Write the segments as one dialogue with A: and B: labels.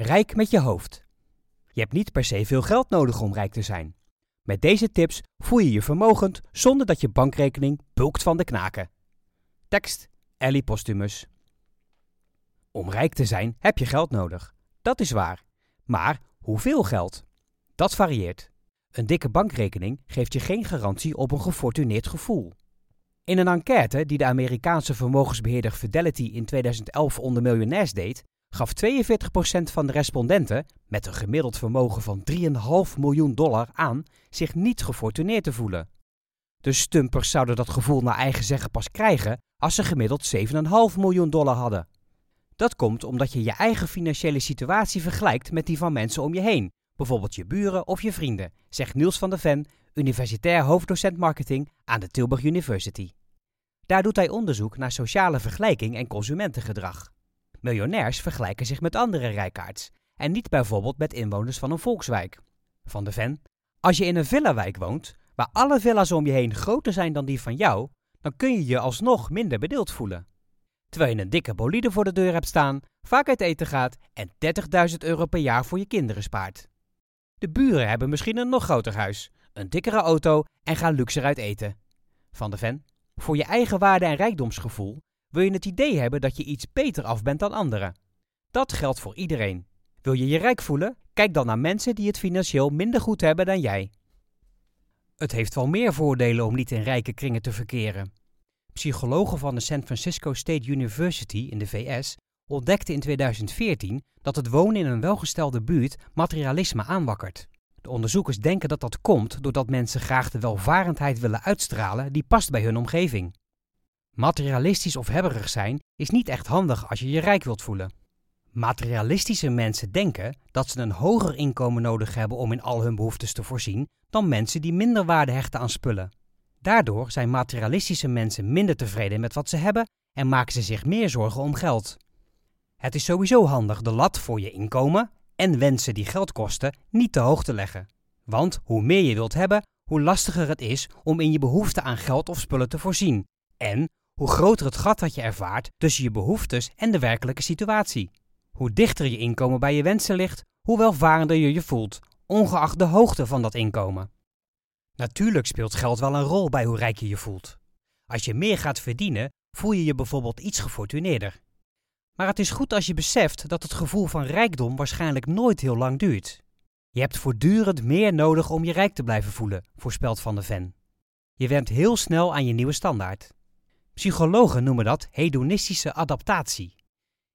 A: Rijk met je hoofd. Je hebt niet per se veel geld nodig om rijk te zijn. Met deze tips voel je je vermogend zonder dat je bankrekening bulkt van de knaken. Tekst Ellie Postumus. Om rijk te zijn heb je geld nodig. Dat is waar. Maar hoeveel geld? Dat varieert. Een dikke bankrekening geeft je geen garantie op een gefortuneerd gevoel. In een enquête die de Amerikaanse vermogensbeheerder Fidelity in 2011 onder miljonairs deed, gaf 42% van de respondenten, met een gemiddeld vermogen van 3,5 miljoen dollar, aan zich niet gefortuneerd te voelen. De stumpers zouden dat gevoel naar eigen zeggen pas krijgen als ze gemiddeld 7,5 miljoen dollar hadden. Dat komt omdat je je eigen financiële situatie vergelijkt met die van mensen om je heen, bijvoorbeeld je buren of je vrienden, zegt Niels van der Ven, universitair hoofddocent marketing aan de Tilburg University. Daar doet hij onderzoek naar sociale vergelijking en consumentengedrag. Miljonairs vergelijken zich met andere rijkaards en niet bijvoorbeeld met inwoners van een volkswijk. Van de Ven, als je in een villawijk woont, waar alle villa's om je heen groter zijn dan die van jou, dan kun je je alsnog minder bedeeld voelen. Terwijl je een dikke bolide voor de deur hebt staan, vaak uit eten gaat en 30.000 euro per jaar voor je kinderen spaart. De buren hebben misschien een nog groter huis, een dikkere auto en gaan luxer uit eten. Van de Ven, voor je eigen waarde en rijkdomsgevoel wil je het idee hebben dat je iets beter af bent dan anderen. Dat geldt voor iedereen. Wil je je rijk voelen? Kijk dan naar mensen die het financieel minder goed hebben dan jij. Het heeft wel meer voordelen om niet in rijke kringen te verkeren. Psychologen van de San Francisco State University in de VS ontdekten in 2014 dat het wonen in een welgestelde buurt materialisme aanwakkert. De onderzoekers denken dat dat komt doordat mensen graag de welvarendheid willen uitstralen die past bij hun omgeving. Materialistisch of hebberig zijn is niet echt handig als je je rijk wilt voelen. Materialistische mensen denken dat ze een hoger inkomen nodig hebben om in al hun behoeftes te voorzien dan mensen die minder waarde hechten aan spullen. Daardoor zijn materialistische mensen minder tevreden met wat ze hebben en maken ze zich meer zorgen om geld. Het is sowieso handig de lat voor je inkomen en wensen die geld kosten niet te hoog te leggen. Want hoe meer je wilt hebben, hoe lastiger het is om in je behoefte aan geld of spullen te voorzien. En hoe groter het gat dat je ervaart tussen je behoeftes en de werkelijke situatie. Hoe dichter je inkomen bij je wensen ligt, hoe welvarender je je voelt, ongeacht de hoogte van dat inkomen. Natuurlijk speelt geld wel een rol bij hoe rijk je je voelt. Als je meer gaat verdienen, voel je je bijvoorbeeld iets gefortuneerder. Maar het is goed als je beseft dat het gevoel van rijkdom waarschijnlijk nooit heel lang duurt. Je hebt voortdurend meer nodig om je rijk te blijven voelen, voorspelt Van de Ven. Je went heel snel aan je nieuwe standaard. Psychologen noemen dat hedonistische adaptatie.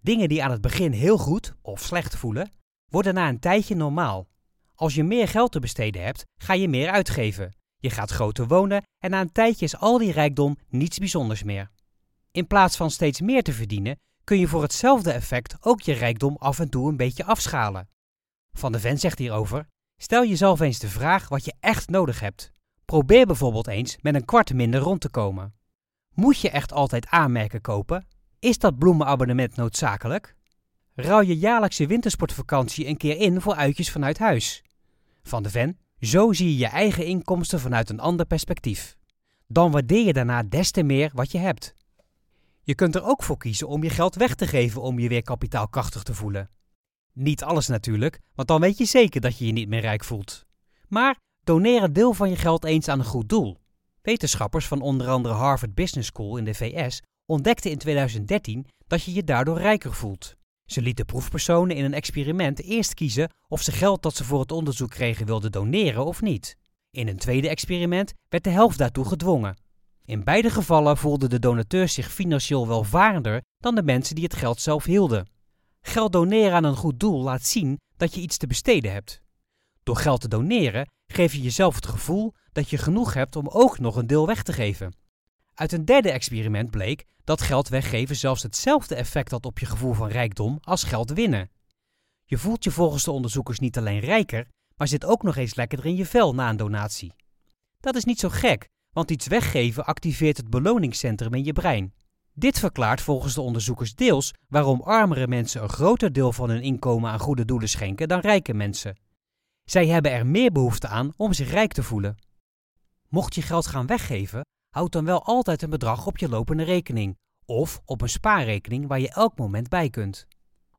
A: Dingen die aan het begin heel goed of slecht voelen, worden na een tijdje normaal. Als je meer geld te besteden hebt, ga je meer uitgeven. Je gaat groter wonen en na een tijdje is al die rijkdom niets bijzonders meer. In plaats van steeds meer te verdienen, kun je voor hetzelfde effect ook je rijkdom af en toe een beetje afschalen. Van de Ven zegt hierover: Stel jezelf eens de vraag wat je echt nodig hebt. Probeer bijvoorbeeld eens met een kwart minder rond te komen. Moet je echt altijd aanmerken kopen? Is dat bloemenabonnement noodzakelijk? Ruil je jaarlijkse wintersportvakantie een keer in voor uitjes vanuit huis? Van de Ven, zo zie je je eigen inkomsten vanuit een ander perspectief. Dan waardeer je daarna des te meer wat je hebt. Je kunt er ook voor kiezen om je geld weg te geven om je weer kapitaalkrachtig te voelen. Niet alles natuurlijk, want dan weet je zeker dat je je niet meer rijk voelt. Maar doneer een deel van je geld eens aan een goed doel. Wetenschappers van onder andere Harvard Business School in de VS ontdekten in 2013 dat je je daardoor rijker voelt. Ze lieten proefpersonen in een experiment eerst kiezen of ze geld dat ze voor het onderzoek kregen wilden doneren of niet. In een tweede experiment werd de helft daartoe gedwongen. In beide gevallen voelden de donateurs zich financieel welvarender dan de mensen die het geld zelf hielden. Geld doneren aan een goed doel laat zien dat je iets te besteden hebt. Door geld te doneren geef je jezelf het gevoel dat je genoeg hebt om ook nog een deel weg te geven. Uit een derde experiment bleek dat geld weggeven zelfs hetzelfde effect had op je gevoel van rijkdom als geld winnen. Je voelt je volgens de onderzoekers niet alleen rijker, maar zit ook nog eens lekkerder in je vel na een donatie. Dat is niet zo gek, want iets weggeven activeert het beloningscentrum in je brein. Dit verklaart volgens de onderzoekers deels waarom armere mensen een groter deel van hun inkomen aan goede doelen schenken dan rijke mensen. Zij hebben er meer behoefte aan om zich rijk te voelen. Mocht je geld gaan weggeven, houd dan wel altijd een bedrag op je lopende rekening of op een spaarrekening waar je elk moment bij kunt.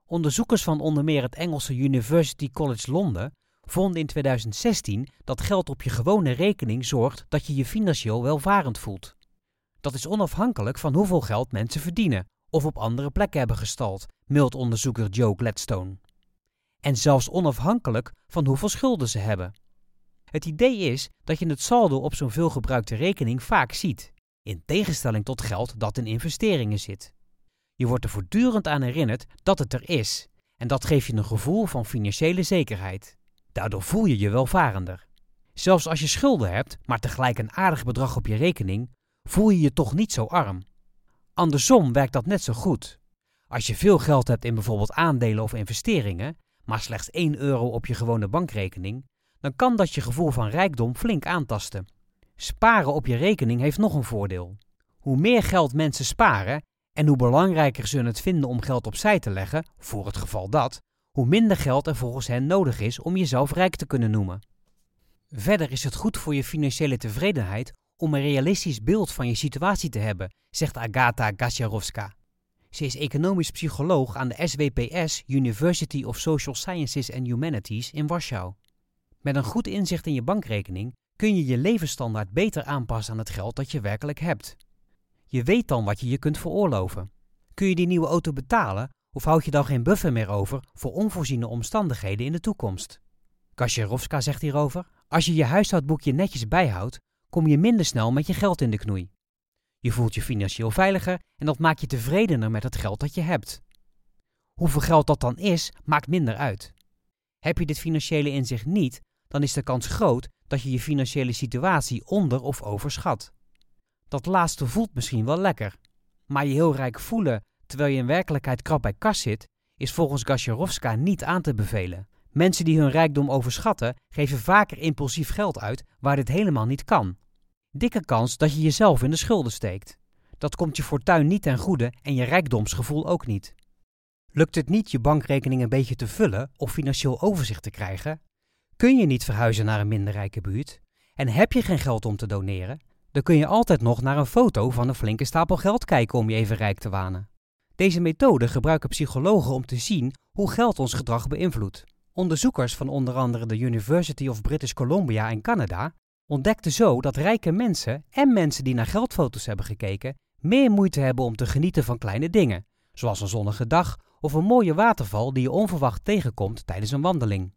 A: Onderzoekers van onder meer het Engelse University College Londen vonden in 2016 dat geld op je gewone rekening zorgt dat je je financieel welvarend voelt. Dat is onafhankelijk van hoeveel geld mensen verdienen of op andere plekken hebben gestald, meldt onderzoeker Joe Gladstone. En zelfs onafhankelijk van hoeveel schulden ze hebben. Het idee is dat je het saldo op zo'n veelgebruikte rekening vaak ziet, in tegenstelling tot geld dat in investeringen zit. Je wordt er voortdurend aan herinnerd dat het er is, en dat geeft je een gevoel van financiële zekerheid. Daardoor voel je je welvarender. Zelfs als je schulden hebt, maar tegelijk een aardig bedrag op je rekening, voel je je toch niet zo arm. Andersom werkt dat net zo goed. Als je veel geld hebt in bijvoorbeeld aandelen of investeringen, maar slechts 1 euro op je gewone bankrekening, dan kan dat je gevoel van rijkdom flink aantasten. Sparen op je rekening heeft nog een voordeel. Hoe meer geld mensen sparen en hoe belangrijker ze het vinden om geld opzij te leggen, voor het geval dat, hoe minder geld er volgens hen nodig is om jezelf rijk te kunnen noemen. Verder is het goed voor je financiële tevredenheid om een realistisch beeld van je situatie te hebben, zegt Agata Gaciarowska. Ze is economisch psycholoog aan de SWPS University of Social Sciences and Humanities in Warschau. Met een goed inzicht in je bankrekening kun je je levensstandaard beter aanpassen aan het geld dat je werkelijk hebt. Je weet dan wat je je kunt veroorloven. Kun je die nieuwe auto betalen of houd je dan geen buffer meer over voor onvoorziene omstandigheden in de toekomst? Kascherovska zegt hierover: Als je je huishoudboekje netjes bijhoudt, kom je minder snel met je geld in de knoei. Je voelt je financieel veiliger en dat maakt je tevredener met het geld dat je hebt. Hoeveel geld dat dan is, maakt minder uit. Heb je dit financiële inzicht niet, dan is de kans groot dat je je financiële situatie onder- of overschat. Dat laatste voelt misschien wel lekker, maar je heel rijk voelen terwijl je in werkelijkheid krap bij kas zit, is volgens Gasjerovska niet aan te bevelen. Mensen die hun rijkdom overschatten, geven vaker impulsief geld uit waar dit helemaal niet kan. Dikke kans dat je jezelf in de schulden steekt. Dat komt je fortuin niet ten goede en je rijkdomsgevoel ook niet. Lukt het niet je bankrekening een beetje te vullen of financieel overzicht te krijgen? Kun je niet verhuizen naar een minder rijke buurt? En heb je geen geld om te doneren? Dan kun je altijd nog naar een foto van een flinke stapel geld kijken om je even rijk te wanen. Deze methode gebruiken psychologen om te zien hoe geld ons gedrag beïnvloedt. Onderzoekers van onder andere de University of British Columbia in Canada ontdekten zo dat rijke mensen en mensen die naar geldfoto's hebben gekeken meer moeite hebben om te genieten van kleine dingen, zoals een zonnige dag of een mooie waterval die je onverwacht tegenkomt tijdens een wandeling.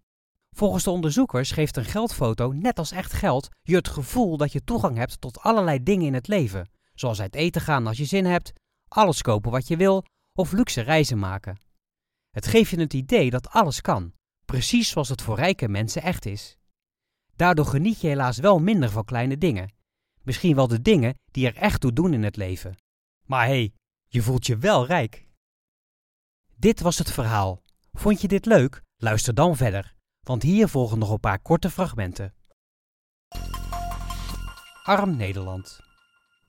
A: Volgens de onderzoekers geeft een geldfoto, net als echt geld, je het gevoel dat je toegang hebt tot allerlei dingen in het leven, zoals uit eten gaan als je zin hebt, alles kopen wat je wil of luxe reizen maken. Het geeft je het idee dat alles kan, precies zoals het voor rijke mensen echt is. Daardoor geniet je helaas wel minder van kleine dingen. Misschien wel de dingen die er echt toe doen in het leven. Maar hé, hey, je voelt je wel rijk. Dit was het verhaal. Vond je dit leuk? Luister dan verder, want hier volgen nog een paar korte fragmenten. Arm Nederland.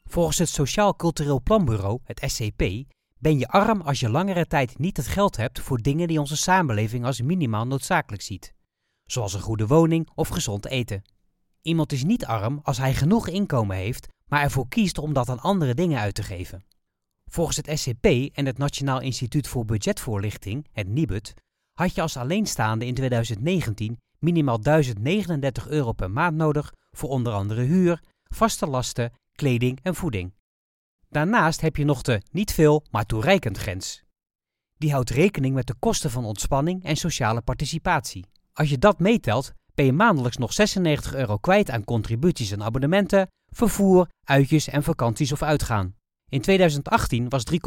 A: Volgens het Sociaal Cultureel Planbureau, het SCP, ben je arm als je langere tijd niet het geld hebt voor dingen die onze samenleving als minimaal noodzakelijk ziet, zoals een goede woning of gezond eten. Iemand is niet arm als hij genoeg inkomen heeft, maar ervoor kiest om dat aan andere dingen uit te geven. Volgens het SCP en het Nationaal Instituut voor Budgetvoorlichting, het NIBUD, had je als alleenstaande in 2019 minimaal 1039 euro per maand nodig voor onder andere huur, vaste lasten, kleding en voeding. Daarnaast heb je nog de niet veel, maar toereikend grens. Die houdt rekening met de kosten van ontspanning en sociale participatie. Als je dat meetelt, ben je maandelijks nog 96 euro kwijt aan contributies en abonnementen, vervoer, uitjes en vakanties of uitgaan. In 2018 was 3,8%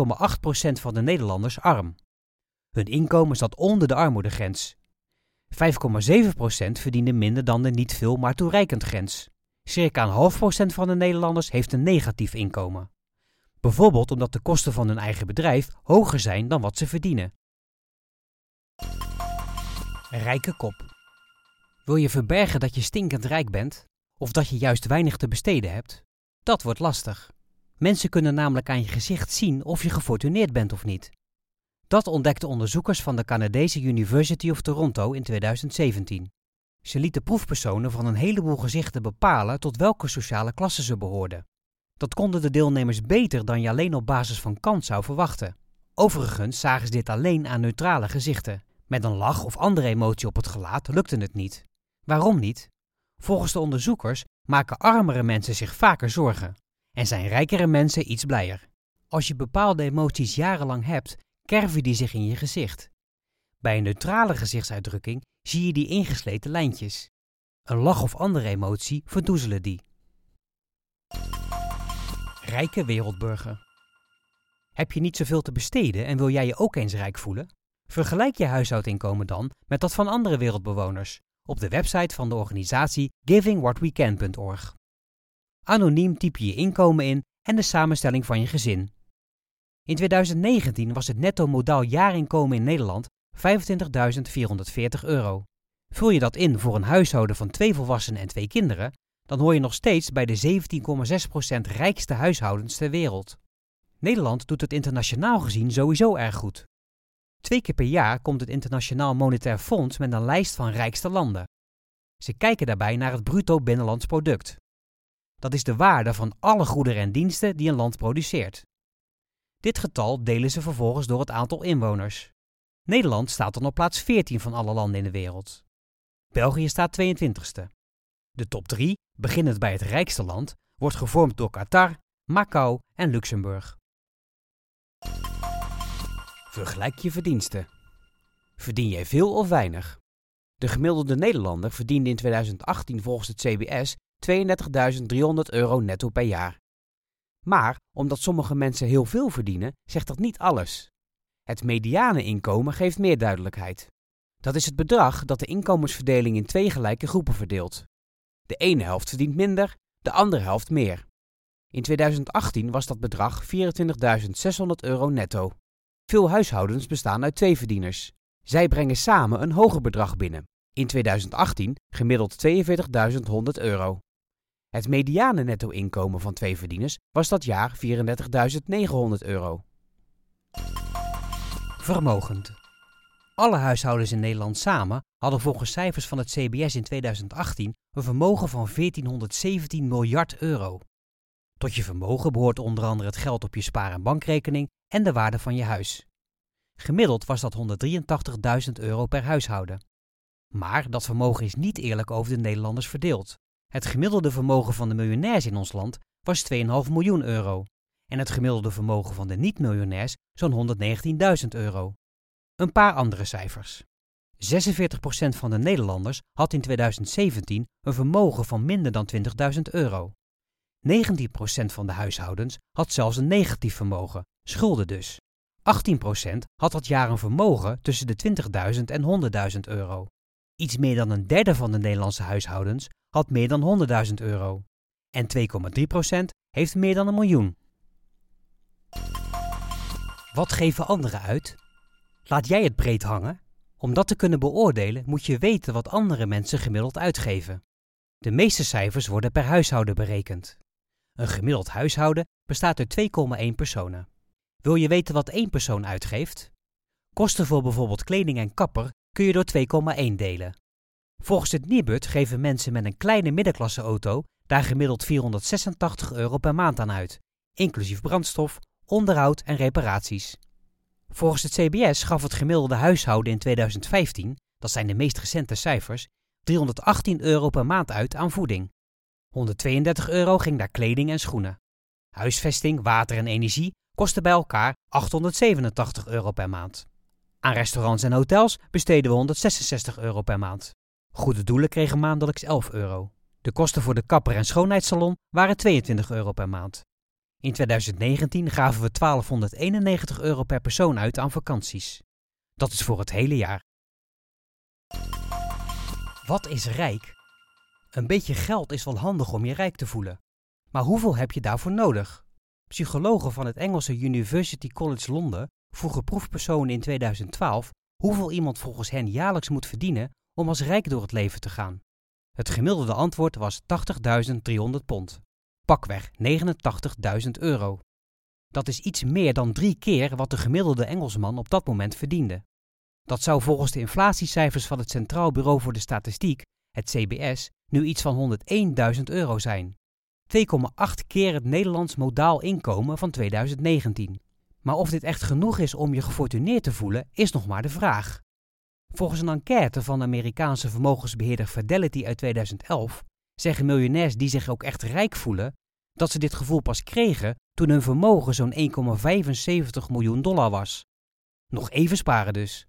A: van de Nederlanders arm. Hun inkomen zat onder de armoedegrens. 5,7% verdiende minder dan de niet veel, maar toereikend grens. Circa een half procent van de Nederlanders heeft een negatief inkomen. Bijvoorbeeld omdat de kosten van hun eigen bedrijf hoger zijn dan wat ze verdienen. Rijke kop. Wil je verbergen dat je stinkend rijk bent? Of dat je juist weinig te besteden hebt? Dat wordt lastig. Mensen kunnen namelijk aan je gezicht zien of je gefortuneerd bent of niet. Dat ontdekten onderzoekers van de Canadese University of Toronto in 2017. Ze lieten proefpersonen van een heleboel gezichten bepalen tot welke sociale klasse ze behoorden. Dat konden de deelnemers beter dan je alleen op basis van kans zou verwachten. Overigens zagen ze dit alleen aan neutrale gezichten. Met een lach of andere emotie op het gelaat lukte het niet. Waarom niet? Volgens de onderzoekers maken armere mensen zich vaker zorgen en zijn rijkere mensen iets blijer. Als je bepaalde emoties jarenlang hebt, kerven die zich in je gezicht. Bij een neutrale gezichtsuitdrukking zie je die ingesleten lijntjes. Een lach of andere emotie verdoezelen die. Rijke wereldburger. Heb je niet zoveel te besteden en wil jij je ook eens rijk voelen? Vergelijk je huishoudinkomen dan met dat van andere wereldbewoners op de website van de organisatie givingwhatwecan.org. Anoniem typ je je inkomen in en de samenstelling van je gezin. In 2019 was het netto modaal jaarinkomen in Nederland 25.440 euro. Vul je dat in voor een huishouden van twee volwassenen en twee kinderen, dan hoor je nog steeds bij de 17,6% rijkste huishoudens ter wereld. Nederland doet het internationaal gezien sowieso erg goed. Twee keer per jaar komt het Internationaal Monetair Fonds met een lijst van rijkste landen. Ze kijken daarbij naar het bruto binnenlands product. Dat is de waarde van alle goederen en diensten die een land produceert. Dit getal delen ze vervolgens door het aantal inwoners. Nederland staat dan op plaats 14 van alle landen in de wereld. België staat 22ste. De top 3, beginnend bij het rijkste land, wordt gevormd door Qatar, Macau en Luxemburg. Vergelijk je verdiensten. Verdien jij veel of weinig? De gemiddelde Nederlander verdiende in 2018 volgens het CBS 32.300 euro netto per jaar. Maar omdat sommige mensen heel veel verdienen, zegt dat niet alles. Het mediane inkomen geeft meer duidelijkheid. Dat is het bedrag dat de inkomensverdeling in twee gelijke groepen verdeelt. De ene helft verdient minder, de andere helft meer. In 2018 was dat bedrag 24.600 euro netto. Veel huishoudens bestaan uit twee verdieners. Zij brengen samen een hoger bedrag binnen. In 2018 gemiddeld 42.100 euro. Het mediane netto-inkomen van twee verdieners was dat jaar 34.900 euro. Vermogend. Alle huishoudens in Nederland samen hadden volgens cijfers van het CBS in 2018 een vermogen van 1417 miljard euro. Tot je vermogen behoort onder andere het geld op je spaar- en bankrekening en de waarde van je huis. Gemiddeld was dat 183.000 euro per huishouden. Maar dat vermogen is niet eerlijk over de Nederlanders verdeeld. Het gemiddelde vermogen van de miljonairs in ons land was 2,5 miljoen euro en het gemiddelde vermogen van de niet-miljonairs zo'n 119.000 euro. Een paar andere cijfers. 46% van de Nederlanders had in 2017 een vermogen van minder dan 20.000 euro. 19% van de huishoudens had zelfs een negatief vermogen, schulden dus. 18% had dat jaar een vermogen tussen de 20.000 en 100.000 euro. Iets meer dan een derde van de Nederlandse huishoudens had meer dan 100.000 euro. En 2,3% heeft meer dan een miljoen. Wat geven anderen uit? Laat jij het breed hangen? Om dat te kunnen beoordelen moet je weten wat andere mensen gemiddeld uitgeven. De meeste cijfers worden per huishouden berekend. Een gemiddeld huishouden bestaat uit 2,1 personen. Wil je weten wat één persoon uitgeeft? Kosten voor bijvoorbeeld kleding en kapper kun je door 2,1 delen. Volgens het Nibud geven mensen met een kleine middenklasse auto daar gemiddeld 486 euro per maand aan uit, inclusief brandstof, onderhoud en reparaties. Volgens het CBS gaf het gemiddelde huishouden in 2015, dat zijn de meest recente cijfers, 318 euro per maand uit aan voeding. 132 euro ging naar kleding en schoenen. Huisvesting, water en energie kosten bij elkaar 887 euro per maand. Aan restaurants en hotels besteden we 166 euro per maand. Goede doelen kregen maandelijks 11 euro. De kosten voor de kapper en schoonheidssalon waren 22 euro per maand. In 2019 gaven we 1291 euro per persoon uit aan vakanties. Dat is voor het hele jaar. Wat is rijk? Een beetje geld is wel handig om je rijk te voelen. Maar hoeveel heb je daarvoor nodig? Psychologen van het Engelse University College Londen vroegen proefpersonen in 2012 hoeveel iemand volgens hen jaarlijks moet verdienen om als rijk door het leven te gaan. Het gemiddelde antwoord was 80.300 pond, pakweg 89.000 euro. Dat is iets meer dan drie keer wat de gemiddelde Engelsman op dat moment verdiende. Dat zou volgens de inflatiecijfers van het Centraal Bureau voor de Statistiek, het CBS, nu iets van 101.000 euro zijn. 2,8 keer het Nederlands modaal inkomen van 2019. Maar of dit echt genoeg is om je gefortuneerd te voelen, is nog maar de vraag. Volgens een enquête van de Amerikaanse vermogensbeheerder Fidelity uit 2011 zeggen miljonairs die zich ook echt rijk voelen dat ze dit gevoel pas kregen toen hun vermogen zo'n 1,75 miljoen dollar was. Nog even sparen dus.